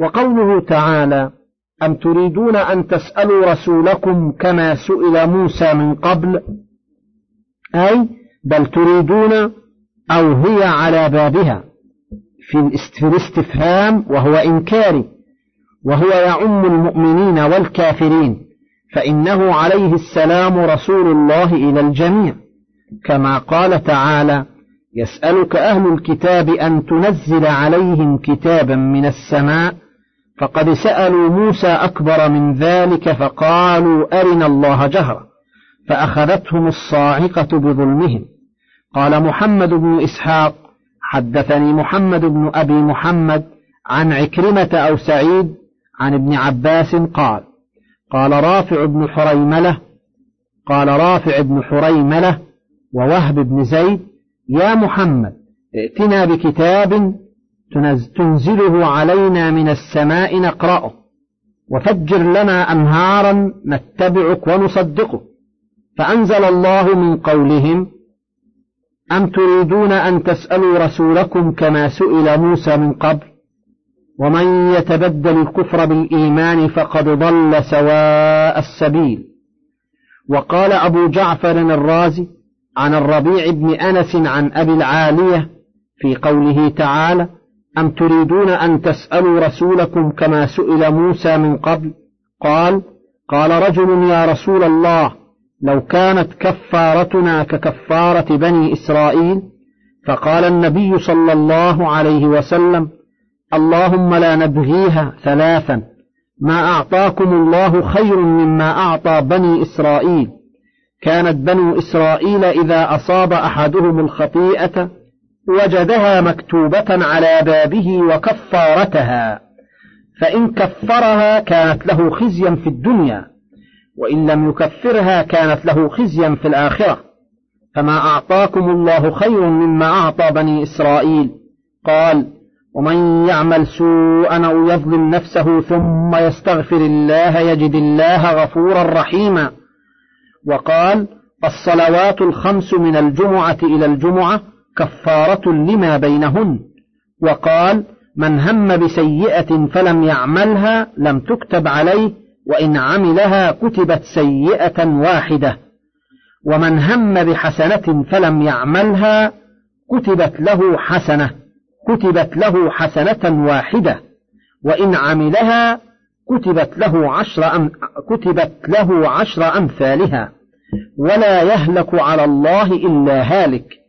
وقوله تعالى أم تريدون أن تسألوا رسولكم كما سئل موسى من قبل? أي بل تريدون أو هي على بابها في الاستفهام وهو إنكاري وهو يعم المؤمنين والكافرين فإنه عليه السلام رسول الله إلى الجميع. كما قال تعالى يسألك أهل الكتاب أن تنزل عليهم كتابا من السماء فقد سألوا موسى أكبر من ذلك فقالوا أرنا الله جهرا فأخذتهم الصاعقة بظلمهم. قال محمد بن إسحاق حدثني محمد بن أبي محمد عن عكرمة أو سعيد عن ابن عباس قال قال رافع بن حريملة قال رافع بن حريملة ووهب بن زيد يا محمد ائتنا بكتاب تنزله علينا من السماء نقرأه. وفجر لنا أنهارا نتبعك ونصدقه فأنزل الله من قولهم أم تريدون أن تسألوا رسولكم كما سئل موسى من قبل؟ ومن يتبدل الكفر بالإيمان فقد ضل سواء السبيل. وقال أبو جعفر الرازي عن الربيع بن أنس عن أبي العالية في قوله تعالى أم تريدون أن تسألوا رسولكم كما سئل موسى من قبل؟ قال قال رجل يا رسول الله لو كانت كفارتنا ككفارة بني إسرائيل؟ فقال النبي صلى الله عليه وسلم اللهم لا نبغيها ثلاثا ما أعطاكم الله خير مما أعطى بني إسرائيل. كانت بنو إسرائيل إذا أصاب أحدهم الخطيئة وجدها مكتوبة على بابه وكفارتها فإن كفرها كانت له خزيا في الدنيا وإن لم يكفرها كانت له خزيا في الآخرة. فما أعطاكم الله خير مما أعطى بني إسرائيل؟ قال ومن يعمل سوءا أو يظلم نفسه ثم يستغفر الله يجد الله غفورا رحيما. وقال الصلوات الخمس من الجمعة إلى الجمعة كفارة لما بينهن. وقال من هم بسيئة فلم يعملها لم تكتب عليه وإن عملها كتبت سيئة واحدة. ومن هم بحسنة فلم يعملها كتبت له حسنة كتبت له حسنة واحدة. وإن عملها كتبت له عشر أم كتبت له عشر أمثالها. ولا يهلك على الله إلا هالك.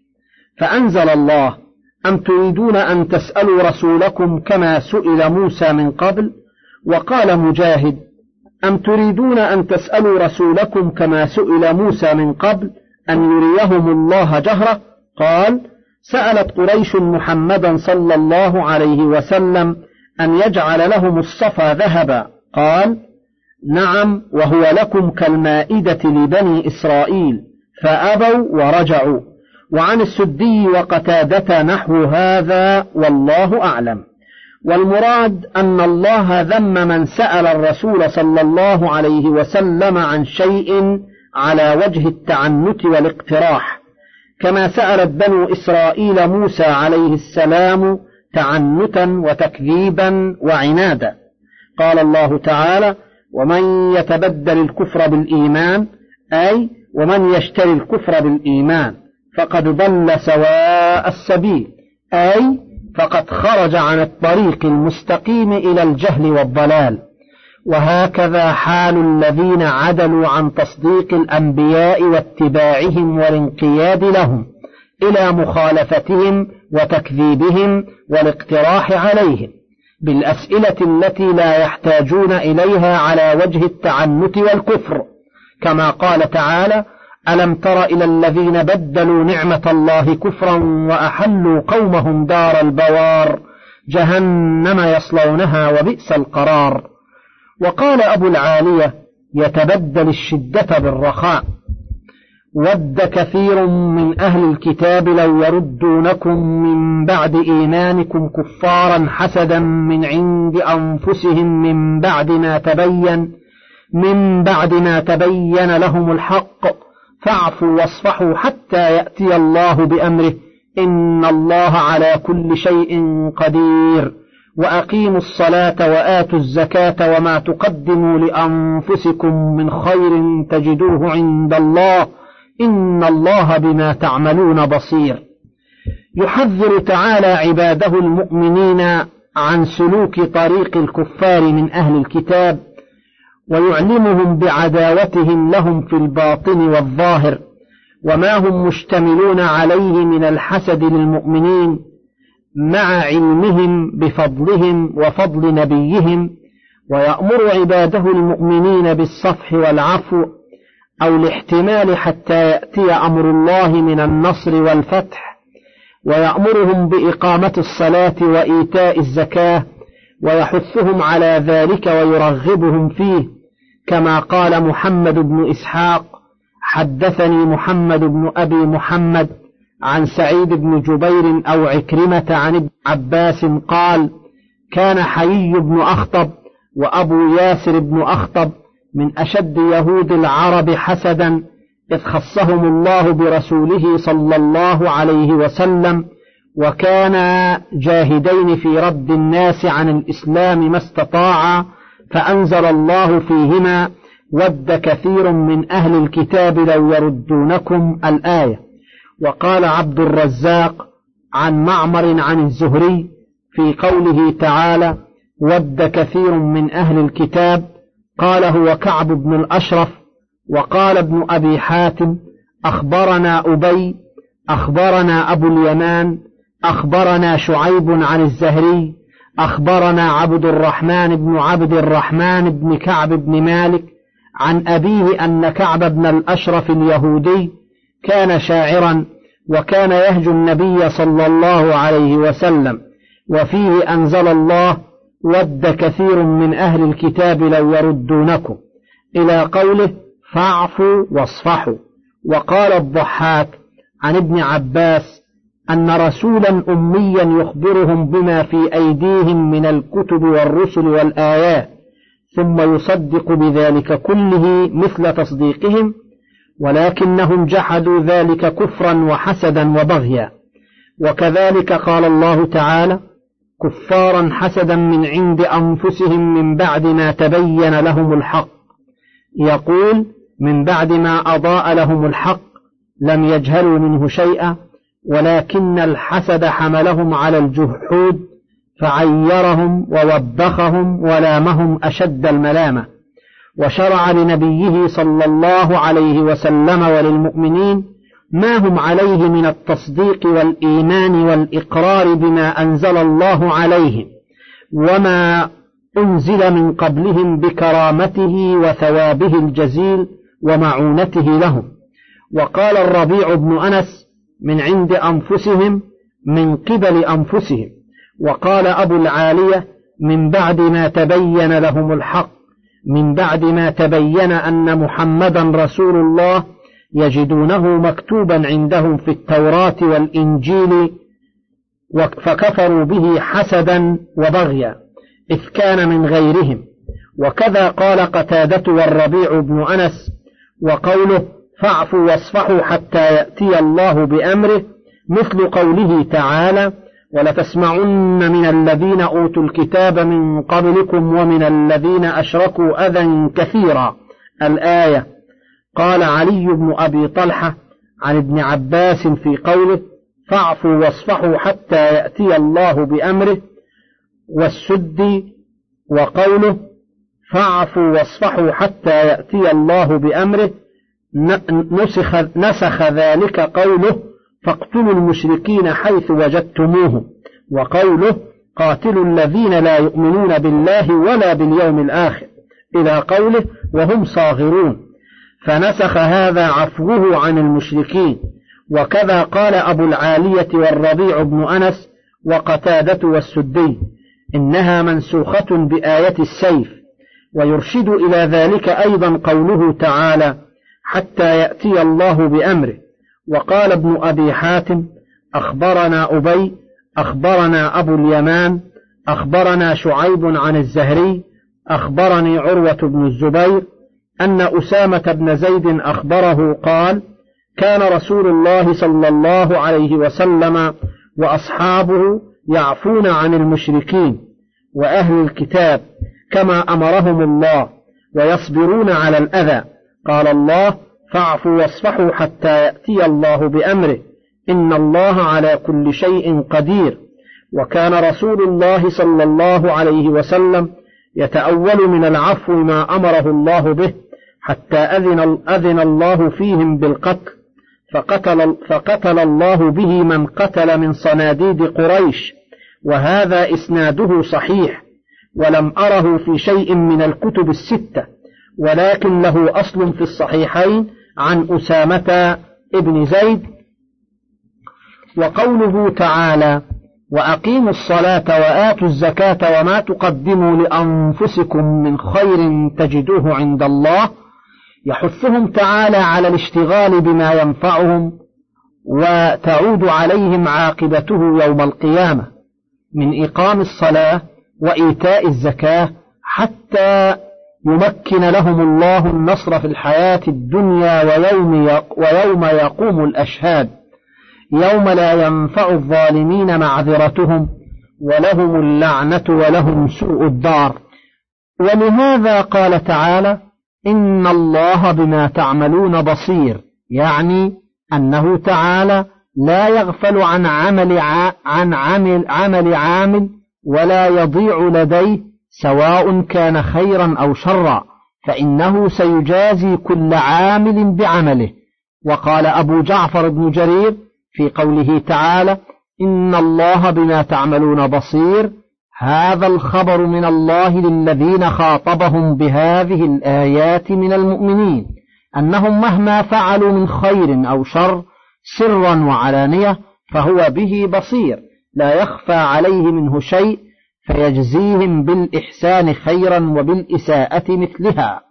فأنزل الله أم تريدون أن تسألوا رسولكم كما سئل موسى من قبل؟ وقال مجاهد أم تريدون أن تسألوا رسولكم كما سئل موسى من قبل أن يريهم الله جهرة؟ قال سألت قريش محمدا صلى الله عليه وسلم أن يجعل لهم الصفا ذهبا. قال نعم وهو لكم كالمائدة لبني إسرائيل. فأبوا ورجعوا. وعن السدي وقتادة نحو هذا والله أعلم. والمراد أن الله ذم من سأل الرسول صلى الله عليه وسلم عن شيء على وجه التعنت والاقتراح. كما سألت بنو إسرائيل موسى عليه السلام تعنتا وتكذيبا وعنادا. قال الله تعالى ومن يتبدل الكفر بالإيمان أي ومن يشتري الكفر بالإيمان فقد ضل سواء السبيل. أي فقد خرج عن الطريق المستقيم إلى الجهل والضلال. وهكذا حال الذين عدلوا عن تصديق الأنبياء واتباعهم والانقياد لهم إلى مخالفتهم وتكذيبهم والاقتراح عليهم بالأسئلة التي لا يحتاجون إليها على وجه التعنت والكفر. كما قال تعالى ألم تر إلى الذين بدلوا نعمة الله كفرا وأحلوا قومهم دار البوار جهنم يصلونها وبئس القرار. وقال أبو العالية يتبدل الشدة بالرخاء. ود كثير من أهل الكتاب لو يردونكم من بعد إيمانكم كفارا حسدا من عند أنفسهم من بعد ما تبين من بعد ما تبين لهم الحق فاعفوا واصفحوا حتى يأتي الله بأمره. إن الله على كل شيء قدير. وأقيموا الصلاة وآتوا الزكاة وما تقدموا لأنفسكم من خير تجدوه عند الله. إن الله بما تعملون بصير. يحذر تعالى عباده المؤمنين عن سلوك طريق الكفار من أهل الكتاب. ويعلمهم بعداوتهم لهم في الباطن والظاهر وما هم مشتملون عليه من الحسد للمؤمنين مع علمهم بفضلهم وفضل نبيهم ويأمر عباده المؤمنين بالصفح والعفو أو الاحتمال حتى يأتي أمر الله من النصر والفتح ويأمرهم بإقامة الصلاة وإيتاء الزكاة ويحثهم على ذلك ويرغبهم فيه كما قال محمد بن إسحاق حدثني محمد بن أبي محمد عن سعيد بن جبير أو عكرمة عن ابن عباس قال كان حيي بن أخطب وأبو ياسر بن أخطب من أشد يهود العرب حسدا إذ خصهم الله برسوله صلى الله عليه وسلم وكانا جاهدين في رد الناس عن الإسلام ما استطاعا فأنزل الله فيهما ود كثير من أهل الكتاب لو يردونكم الآية. وقال عبد الرزاق عن معمر عن الزهري في قوله تعالى ود كثير من أهل الكتاب قال هو كعب بن الأشرف وقال ابن أبي حاتم أخبرنا أبي أخبرنا أبو اليمان أخبرنا شعيب عن الزهري أخبرنا عبد الرحمن بن عبد الرحمن بن كعب بن مالك عن أبيه أن كعب بن الأشرف اليهودي كان شاعرا وكان يهجو النبي صلى الله عليه وسلم وفيه أنزل الله ود كثير من أهل الكتاب لو يردونكم إلى قوله فاعفوا واصفحوا وقال الضحاك عن ابن عباس أن رسولا أميا يخبرهم بما في أيديهم من الكتب والرسل والآيات ثم يصدق بذلك كله مثل تصديقهم ولكنهم جحدوا ذلك كفرا وحسدا وبغيا. وكذلك قال الله تعالى كفارا حسدا من عند أنفسهم من بعد ما تبين لهم الحق. يقول من بعد ما أضاء لهم الحق لم يجهلوا منه شيئا ولكن الحسد حملهم على الجحود فعيرهم ووبخهم ولامهم أشد الملامة. وشرع لنبيه صلى الله عليه وسلم وللمؤمنين ما هم عليه من التصديق والإيمان والإقرار بما أنزل الله عليهم وما أنزل من قبلهم بكرامته وثوابه الجزيل ومعونته لهم وقال الربيع بن أنس من عند أنفسهم من قبل أنفسهم. وقال أبو العالية من بعد ما تبين لهم الحق من بعد ما تبين أن محمدا رسول الله يجدونه مكتوبا عندهم في التوراة والإنجيل فكفروا به حسدا وبغيا إذ كان من غيرهم. وكذا قال قتادة والربيع بن أنس وقوله فاعفوا واصفحوا حتى يأتي الله بأمره مثل قوله تعالى ولتسمعن من الذين أوتوا الكتاب من قبلكم ومن الذين أشركوا أذى كثيرا. الآية قال علي بن أبي طلحة عن ابن عباس في قوله فاعفوا واصفحوا حتى يأتي الله بأمره والسد وقوله فاعفوا واصفحوا حتى يأتي الله بأمره نسخ, نسخ ذلك قوله فاقتلوا المشركين حيث وجدتموهم وقوله قاتلوا الذين لا يؤمنون بالله ولا باليوم الآخر إلى قوله وهم صاغرون. فنسخ هذا عفوه عن المشركين وكذا قال أبو العالية والربيع بن أنس وقتادة والسدي إنها منسوخة بآية السيف ويرشد إلى ذلك أيضا قوله تعالى حتى يأتي الله بأمره. وقال ابن أبي حاتم أخبرنا أبي أخبرنا أبو اليمان أخبرنا شعيب عن الزهري أخبرني عروة بن الزبير أن أسامة بن زيد أخبره قال كان رسول الله صلى الله عليه وسلم وأصحابه يعفون عن المشركين وأهل الكتاب كما أمرهم الله ويصبرون على الأذى. قال الله فاعفوا واصفحوا حتى يأتي الله بأمره. إن الله على كل شيء قدير. وكان رسول الله صلى الله عليه وسلم يتأول من العفو ما أمره الله به حتى أذن, أذن الله فيهم بالقتل. فقتل, فقتل الله به من قتل من صناديد قريش. وهذا إسناده صحيح. ولم أره في شيء من الكتب الستة. ولكن له أصل في الصحيحين عن أسامة ابن زيد. وقوله تعالى وأقيموا الصلاة وآتوا الزكاة وما تقدموا لأنفسكم من خير تجدوه عند الله. يحثهم تعالى على الاشتغال بما ينفعهم وتعود عليهم عاقبته يوم القيامة من إقام الصلاة وإيتاء الزكاة حتى يمكن لهم الله النصر في الحياة الدنيا ويوم, ويوم يقوم الأشهاد. يوم لا ينفع الظالمين معذرتهم ولهم اللعنة ولهم سوء الدار. ولهذا قال تعالى إن الله بما تعملون بصير. يعني أنه تعالى لا يغفل عن عمل عن عمل عمل عامل ولا يضيع لديه سواء كان خيرا أو شرا فإنه سيجازي كل عامل بعمله. وقال أبو جعفر بن جرير في قوله تعالى إن الله بما تعملون بصير هذا الخبر من الله للذين خاطبهم بهذه الآيات من المؤمنين أنهم مهما فعلوا من خير أو شر سرا وعلانية فهو به بصير لا يخفى عليه منه شيء فيجزيهم بالإحسان خيرا وبالإساءة مثلها.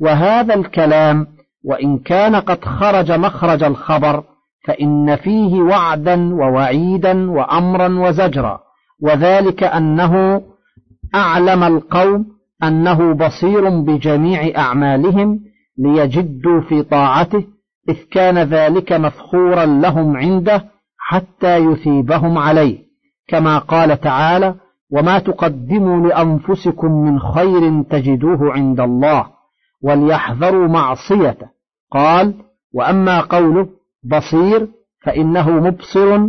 وهذا الكلام وإن كان قد خرج مخرج الخبر فإن فيه وعدا ووعيدا وأمرا وزجرا. وذلك أنه أعلم القوم أنه بصير بجميع أعمالهم ليجدوا في طاعته إذ كان ذلك مفخورا لهم عنده حتى يثيبهم عليه. كما قال تعالى وما تقدموا لأنفسكم من خير تجدوه عند الله وليحذروا معصيته. قال وأما قوله بصير فإنه مبصر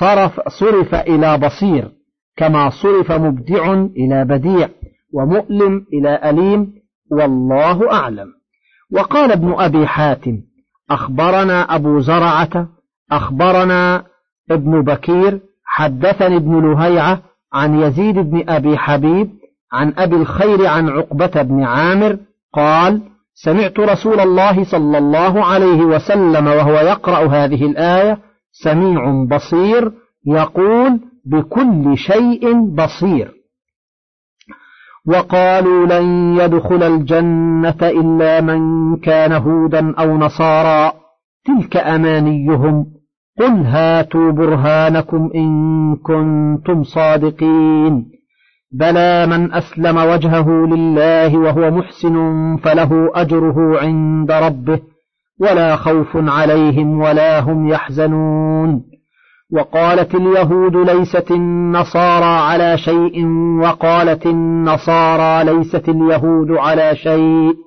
صرف, صرف إلى بصير كما صرف مبدع إلى بديع ومؤلم إلى أليم والله أعلم. وقال ابن أبي حاتم أخبرنا أبو زرعة أخبرنا ابن بكير حدثني ابن لهيعة عن يزيد بن أبي حبيب عن أبي الخير عن عقبة بن عامر قال سمعت رسول الله صلى الله عليه وسلم وهو يقرأ هذه الآية سميع بصير يقول بكل شيء بصير. وقالوا لن يدخل الجنة إلا من كان هودا أو نصارى تلك أمانيهم. قل هاتوا برهانكم إن كنتم صادقين بلى من أسلم وجهه لله وهو محسن فله أجره عند ربه ولا خوف عليهم ولا هم يحزنون وقالت اليهود ليست النصارى على شيء وقالت النصارى ليست اليهود على شيء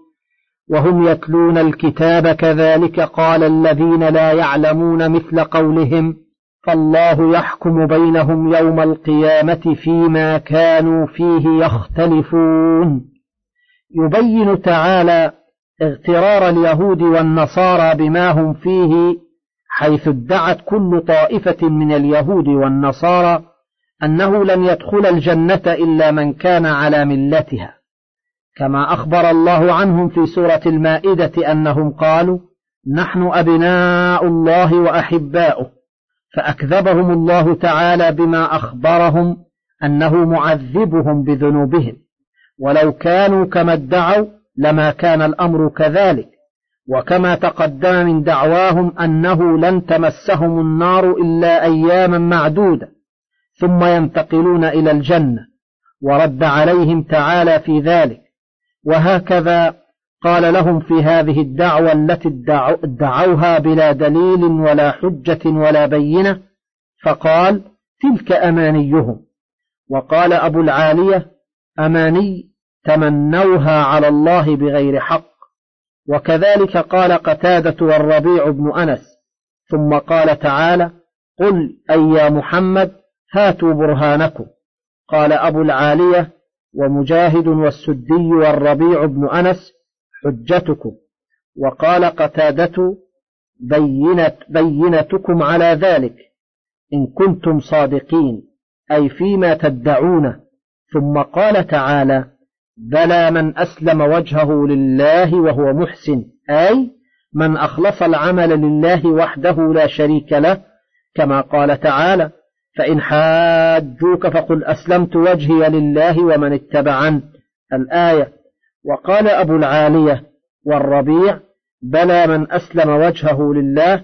وهم يتلون الكتاب كذلك قال الذين لا يعلمون مثل قولهم فالله يحكم بينهم يوم القيامة فيما كانوا فيه يختلفون. يبين تعالى اغترار اليهود والنصارى بما هم فيه حيث ادعت كل طائفة من اليهود والنصارى أنه لن يدخل الجنة إلا من كان على ملتها. كما أخبر الله عنهم في سورة المائدة أنهم قالوا نحن أبناء الله وأحباؤه فأكذبهم الله تعالى بما أخبرهم أنه معذبهم بذنوبهم ولو كانوا كما ادعوا لما كان الأمر كذلك وكما تقدم من دعواهم أنه لن تمسهم النار إلا أياما معدودة ثم ينتقلون إلى الجنة ورد عليهم تعالى في ذلك وهكذا قال لهم في هذه الدعوة التي ادعوها بلا دليل ولا حجة ولا بينة فقال تلك أمانيهم. وقال أبو العالية أماني تمنوها على الله بغير حق. وكذلك قال قتادة والربيع بن أنس. ثم قال تعالى قل أي يا محمد هاتوا برهانكم. قال أبو العالية ومجاهد والسدي والربيع بن أنس حجتكم. وقال قتادة بينت بينتكم على ذلك إن كنتم صادقين أي فيما تدعونه ثم قال تعالى بلى من أسلم وجهه لله وهو محسن أي من أخلص العمل لله وحده لا شريك له كما قال تعالى فإن حاجوك فقل أسلمت وجهي لله ومن اتبعن الآية وقال أبو العالية والربيع بلى من أسلم وجهه لله.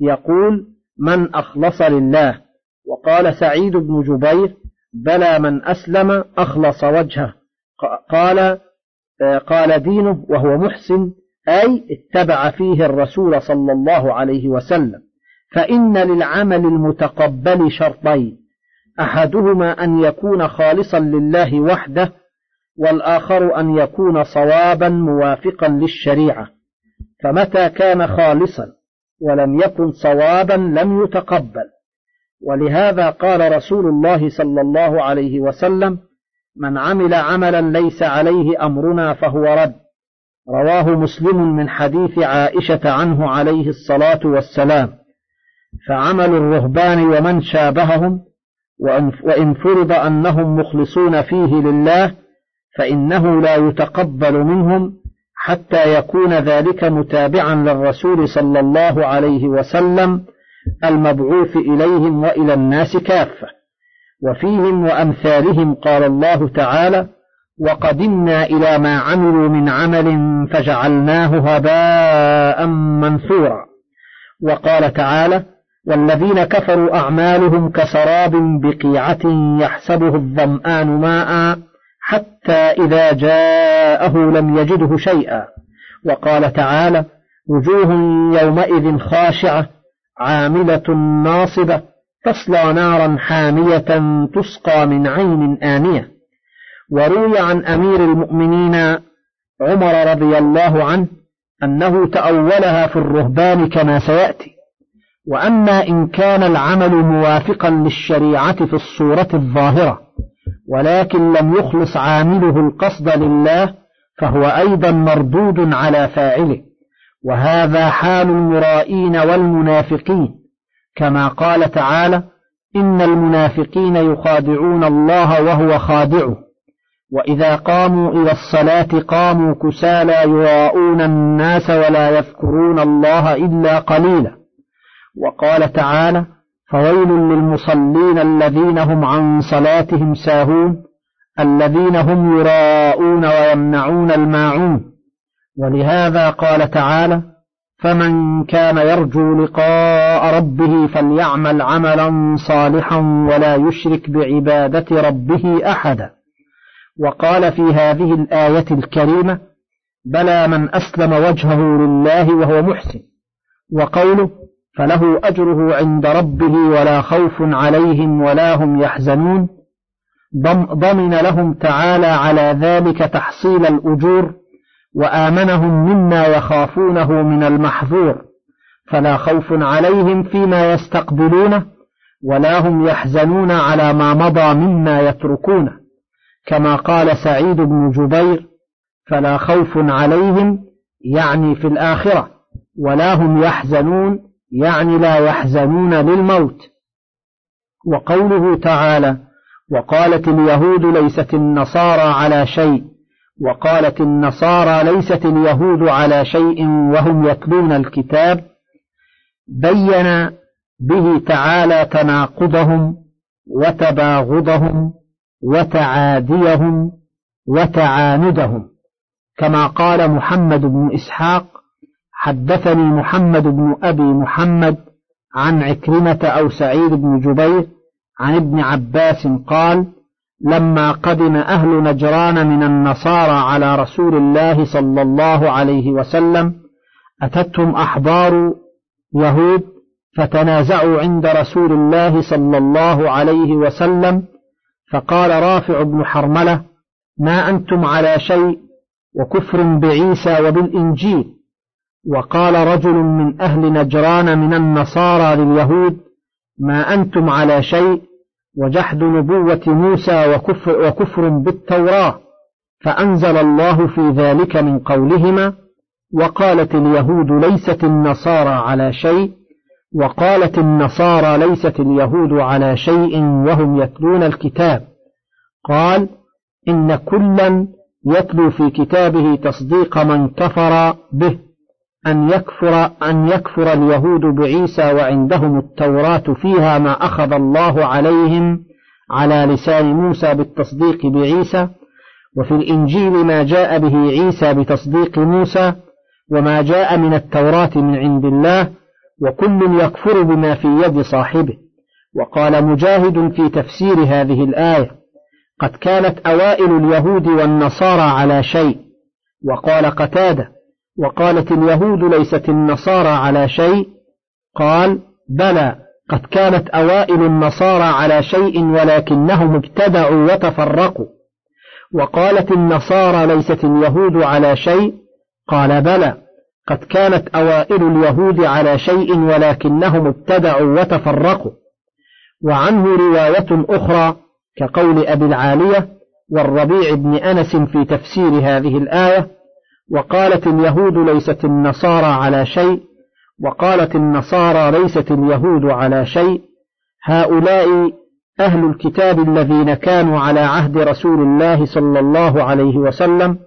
يقول من أخلص لله. وقال سعيد بن جبير بلى من أسلم أخلص وجهه. قال قال دينه وهو محسن أي اتبع فيه الرسول صلى الله عليه وسلم. فإن للعمل المتقبل شرطين. أحدهما أن يكون خالصا لله وحده والآخر أن يكون صوابا موافقا للشريعة. فمتى كان خالصا ولم يكن صوابا لم يتقبل. ولهذا قال رسول الله صلى الله عليه وسلم من عمل عملا ليس عليه أمرنا فهو رد رواه مسلم من حديث عائشة عنه عليه الصلاة والسلام. فعمل الرهبان ومن شابههم وإن فرض أنهم مخلصون فيه لله فإنه لا يتقبل منهم حتى يكون ذلك متابعا للرسول صلى الله عليه وسلم المبعوث إليهم وإلى الناس كافة. وفيهم وأمثالهم قال الله تعالى وقدمنا إلى ما عملوا من عمل فجعلناه هباء منثورا وقال تعالى والذين كفروا أعمالهم كسراب بقيعة يحسبه الظمآن ماء حتى إذا جاءه لم يجده شيئا. وقال تعالى وجوه يومئذ خاشعة عاملة ناصبة تصلى نارا حامية تسقى من عين آنية. وروي عن أمير المؤمنين عمر رضي الله عنه أنه تأولها في الرهبان كما سيأتي. وأما إن كان العمل موافقا للشريعة في الصورة الظاهرة ولكن لم يخلص عامله القصد لله فهو أيضا مردود على فاعله. وهذا حال المرائين والمنافقين. كما قال تعالى إن المنافقين يخادعون الله وهو خادعه. وإذا قاموا إلى الصلاة قاموا كسالى يراءون الناس ولا يذكرون الله إلا قليلا. وقال تعالى فويل للمصلين الذين هم عن صلاتهم ساهون الذين هم يراءون ويمنعون الماعون. ولهذا قال تعالى فمن كان يرجو لقاء ربه فليعمل عملا صالحا ولا يشرك بعبادة ربه أحدا. وقال في هذه الآية الكريمة بلى من أسلم وجهه لله وهو محسن. وقوله فله أجره عند ربه ولا خوف عليهم ولا هم يحزنون. ضمن لهم تعالى على ذلك تحصيل الأجور وآمنهم مما يخافونه من المحظور. فلا خوف عليهم فيما يستقبلونه ولا هم يحزنون على ما مضى مما يتركونه كما قال سعيد بن جبير فلا خوف عليهم يعني في الآخرة ولا هم يحزنون يعني لا يحزنون للموت. وقوله تعالى وقالت اليهود ليست النصارى على شيء. وقالت النصارى ليست اليهود على شيء وهم يتلون الكتاب. بين به تعالى تناقضهم وتباغضهم وتعاديهم وتعاندهم كما قال محمد بن إسحاق حدثني محمد بن أبي محمد عن عكرمة أو سعيد بن جبير عن ابن عباس قال لما قدم أهل نجران من النصارى على رسول الله صلى الله عليه وسلم أتتهم أحبار يهود فتنازعوا عند رسول الله صلى الله عليه وسلم فقال رافع بن حرملة ما أنتم على شيء وكفر بعيسى وبالإنجيل. وقال رجل من أهل نجران من النصارى لليهود ما أنتم على شيء وجحد نبوة موسى وكفر, وكفر بالتوراة فأنزل الله في ذلك من قولهما وقالت اليهود ليست النصارى على شيء وقالت النصارى ليست اليهود على شيء وهم يتلون الكتاب. قال إن كلا يتلو في كتابه تصديق من كفر به. أن يكفر أن يكفر اليهود بعيسى وعندهم التوراة فيها ما أخذ الله عليهم على لسان موسى بالتصديق بعيسى وفي الإنجيل ما جاء به عيسى بتصديق موسى وما جاء من التوراة من عند الله وكل يكفر بما في يد صاحبه. وقال مجاهد في تفسير هذه الآية قد كانت أوائل اليهود والنصارى على شيء وقال قتادة وقالت اليهود ليست النصارى على شيء. قال بلى قد كانت أوائل النصارى على شيء ولكنهم ابتدعوا وتفرقوا. وقالت النصارى ليست اليهود على شيء. قال بلى قد كانت أوائل اليهود على شيء ولكنهم ابتدعوا وتفرقوا. وعنه رواية أخرى كقول أبي العالية والربيع بن أنس في تفسير هذه الآية وقالت اليهود ليست النصارى على شيء وقالت النصارى ليست اليهود على شيء. هؤلاء أهل الكتاب الذين كانوا على عهد رسول الله صلى الله عليه وسلم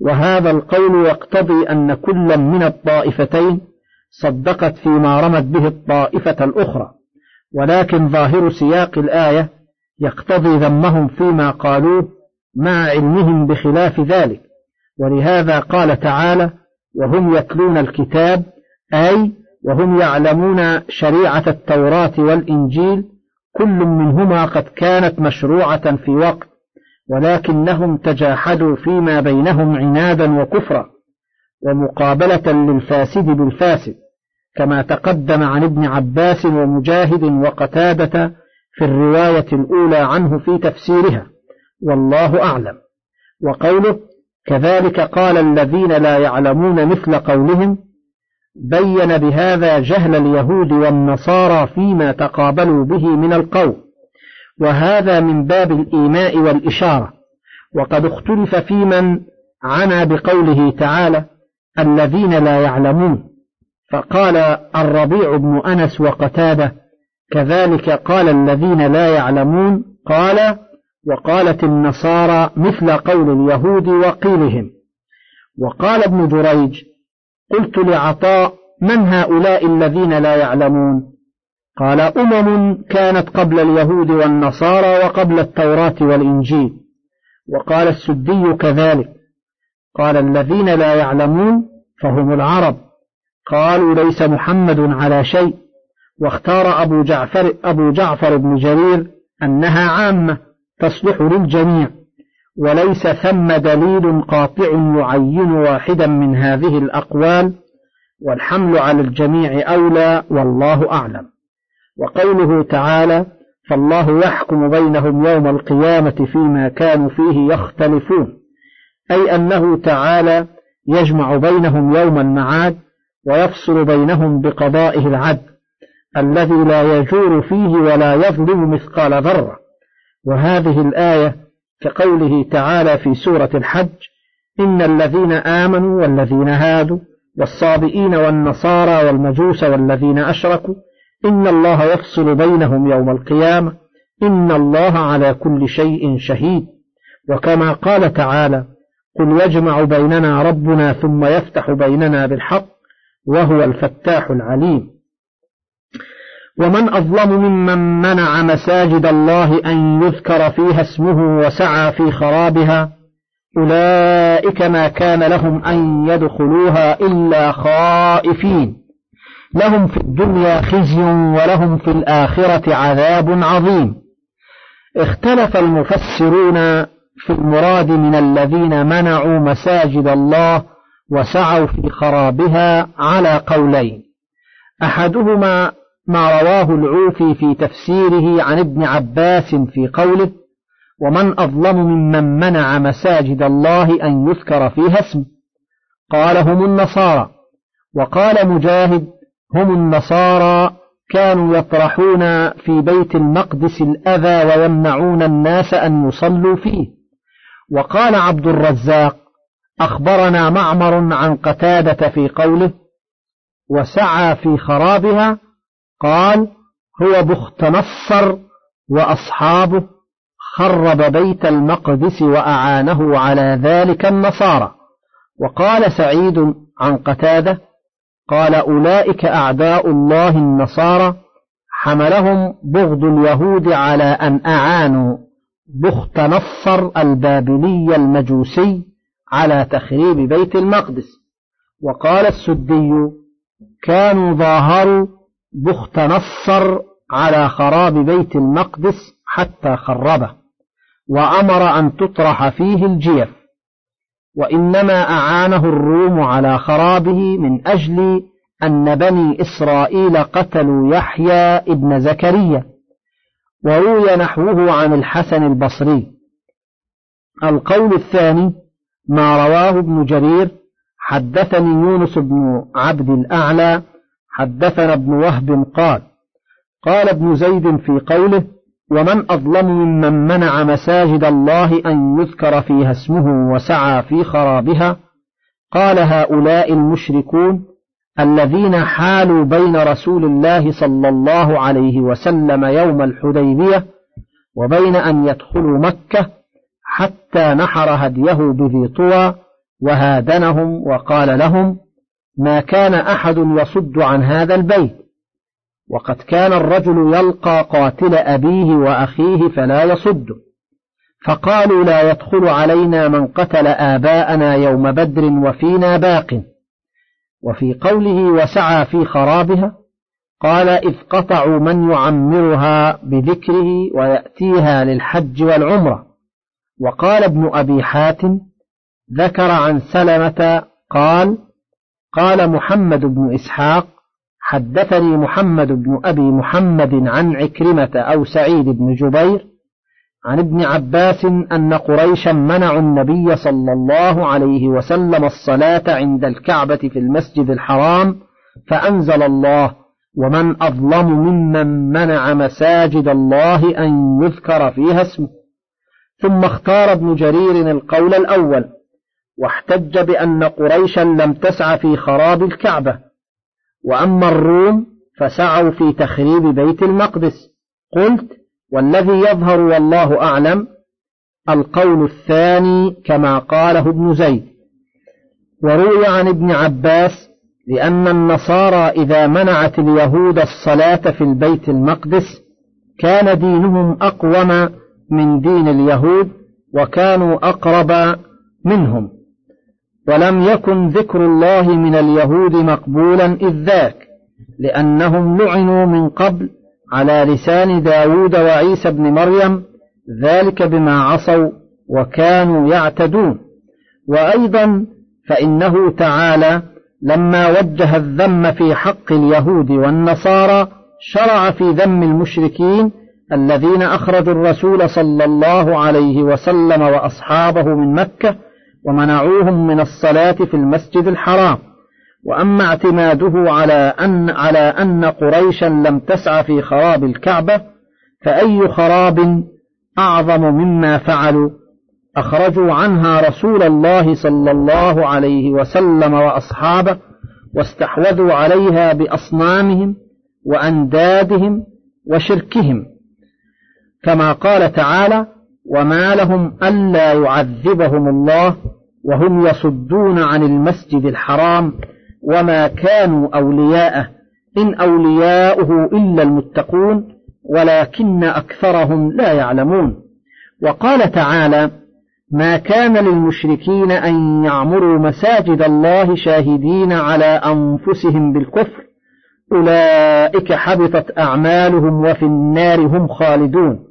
وهذا القول يقتضي أن كلا من الطائفتين صدقت فيما رمت به الطائفة الأخرى. ولكن ظاهر سياق الآية يقتضي ذمهم فيما قالوه مع علمهم بخلاف ذلك. ولهذا قال تعالى وهم يتلون الكتاب أي وهم يعلمون شريعة التوراة والإنجيل كل منهما قد كانت مشروعة في وقت ولكنهم تجاحدوا فيما بينهم عنادا وكفرا ومقابلة للفاسد بالفاسد كما تقدم عن ابن عباس ومجاهد وقتادة في الرواية الأولى عنه في تفسيرها والله أعلم. وقوله كذلك قال الذين لا يعلمون مثل قولهم بين بهذا جهل اليهود والنصارى فيما تقابلوا به من القول وهذا من باب الإيماء والإشارة وقد اختلف في من عنى بقوله تعالى الذين لا يعلمون. فقال الربيع بن أنس وقتادة كذلك قال الذين لا يعلمون قال وقالت النصارى مثل قول اليهود وقيلهم. وقال ابن جريج قلت لعطاء من هؤلاء الذين لا يعلمون؟ قال أمم كانت قبل اليهود والنصارى وقبل التوراة والإنجيل. وقال السدي كذلك قال الذين لا يعلمون فهم العرب. قالوا ليس محمد على شيء. واختار أبو جعفر, أبو جعفر بن جرير أنها عامة. تصلح للجميع وليس ثم دليل قاطع يعين واحدا من هذه الأقوال والحمل على الجميع أولى والله أعلم. وقوله تعالى فالله يحكم بينهم يوم القيامة فيما كانوا فيه يختلفون أي أنه تعالى يجمع بينهم يوم المعاد ويفصل بينهم بقضائه العدل الذي لا يجور فيه ولا يظلم مثقال ذرة. وهذه الآية كقوله تعالى في سورة الحج إن الذين آمنوا والذين هادوا والصابئين والنصارى والمجوس والذين أشركوا إن الله يفصل بينهم يوم القيامة إن الله على كل شيء شهيد. وكما قال تعالى قل يجمع بيننا ربنا ثم يفتح بيننا بالحق وهو الفتاح العليم. ومن أظلم ممن منع مساجد الله أن يذكر فيها اسمه وسعى في خرابها أولئك ما كان لهم أن يدخلوها إلا خائفين. لهم في الدنيا خزي ولهم في الآخرة عذاب عظيم. اختلف المفسرون في المراد من الذين منعوا مساجد الله وسعوا في خرابها على قولين. أحدهما ما رواه العوفي في تفسيره عن ابن عباس في قوله ومن أظلم ممن منع مساجد الله أن يذكر فيها اسم قال هم النصارى وقال مجاهد هم النصارى كانوا يطرحون في بيت المقدس الأذى ويمنعون الناس أن يصلوا فيه وقال عبد الرزاق أخبرنا معمر عن قتادة في قوله وسعى في خرابها قال هو بخت نصر وأصحابه خرب بيت المقدس وأعانه على ذلك النصارى. وقال سعيد عن قتادة قال أولئك أعداء الله النصارى حملهم بغض اليهود على أن أعانوا بخت نصر البابلي المجوسي على تخريب بيت المقدس. وقال السدي كانوا ظاهروا بخت نصر على خراب بيت المقدس حتى خربه وأمر أن تطرح فيه الجيف وإنما أعانه الروم على خرابه من أجل أن بني إسرائيل قتلوا يحيى ابن زكريا وروي نحوه عن الحسن البصري. القول الثاني ما رواه ابن جرير حدثني يونس بن عبد الأعلى حدثنا ابن وهب قال قال ابن زيد في قوله ومن أظلم ممن منع مساجد الله أن يذكر فيها اسمه وسعى في خرابها؟ قال هؤلاء المشركون الذين حالوا بين رسول الله صلى الله عليه وسلم يوم الحديبية وبين أن يدخلوا مكة حتى نحر هديه بذي طوى وهادنهم وقال لهم ما كان أحد يصد عن هذا البيت. وقد كان الرجل يلقى قاتل أبيه وأخيه فلا يصده فقالوا لا يدخل علينا من قتل آباءنا يوم بدر وفينا باق. وفي قوله وسعى في خرابها قال إذ قطعوا من يعمرها بذكره ويأتيها للحج والعمرة. وقال ابن أبي حاتم ذكر عن سلمة قال قال محمد بن إسحاق حدثني محمد بن أبي محمد عن عكرمة أو سعيد بن جبير عن ابن عباس أن قريشا منعوا النبي صلى الله عليه وسلم الصلاة عند الكعبة في المسجد الحرام فأنزل الله ومن أظلم ممن منع مساجد الله أن يذكر فيها اسمه. ثم اختار ابن جرير القول الأول واحتج بأن قريشا لم تسع في خراب الكعبة. وأما الروم فسعوا في تخريب بيت المقدس. قلت والذي يظهر والله أعلم القول الثاني كما قاله ابن زيد. وروي عن ابن عباس لأن النصارى إذا منعت اليهود الصلاة في البيت المقدس كان دينهم أقوم من دين اليهود وكانوا أقرب منهم. ولم يكن ذكر الله من اليهود مقبولا إذ ذاك لأنهم لعنوا من قبل على لسان داود وعيسى بن مريم ذلك بما عصوا وكانوا يعتدون. وأيضا فإنه تعالى لما وجه الذم في حق اليهود والنصارى شرع في ذم المشركين الذين أخرجوا الرسول صلى الله عليه وسلم وأصحابه من مكة ومنعوهم من الصلاة في المسجد الحرام. وأما اعتماده على أن على أن قريشا لم تسعى في خراب الكعبة فأي خراب أعظم مما فعلوا؟ أخرجوا عنها رسول الله صلى الله عليه وسلم وأصحابه واستحوذوا عليها بأصنامهم وأندادهم وشركهم. كما قال تعالى وما لهم ألا يعذبهم الله وهم يصدون عن المسجد الحرام وما كانوا أولياءه إن أولياؤه إلا المتقون ولكن أكثرهم لا يعلمون. وقال تعالى ما كان للمشركين أن يعمروا مساجد الله شاهدين على أنفسهم بالكفر أولئك حبطت أعمالهم وفي النار هم خالدون.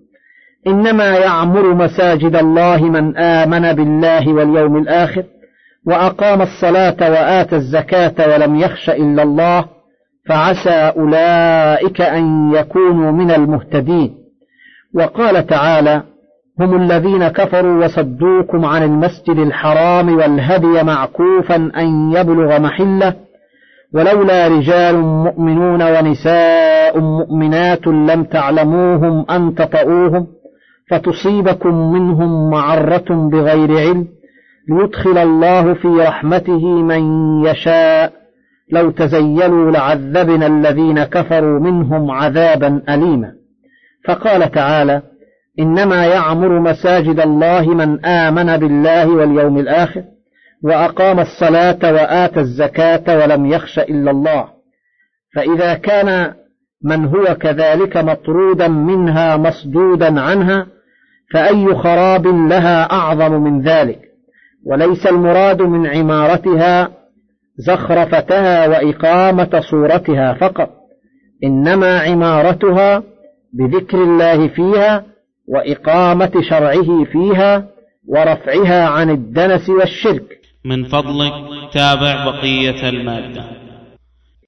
إنما يعمر مساجد الله من آمن بالله واليوم الآخر وأقام الصلاة وآتى الزكاة ولم يخش إلا الله فعسى أولئك أن يكونوا من المهتدين. وقال تعالى هم الذين كفروا وصدوكم عن المسجد الحرام والهدي معكوفا أن يبلغ محلة ولولا رجال مؤمنون ونساء مؤمنات لم تعلموهم أن تطؤوهم. فتصيبكم منهم معرة بغير علم ليدخل الله في رحمته من يشاء. لو تزيلوا لعذبنا الذين كفروا منهم عذابا أليما. فقال تعالى إنما يعمر مساجد الله من آمن بالله واليوم الآخر وأقام الصلاة وآتى الزكاة ولم يخش إلا الله. فإذا كان من هو كذلك مطرودا منها مصدودا عنها فأي خراب لها أعظم من ذلك؟ وليس المراد من عمارتها زخرفتها وإقامة صورتها فقط إنما عمارتها بذكر الله فيها وإقامة شرعه فيها ورفعها عن الدنس والشرك. من فضلك تابع بقية المادة.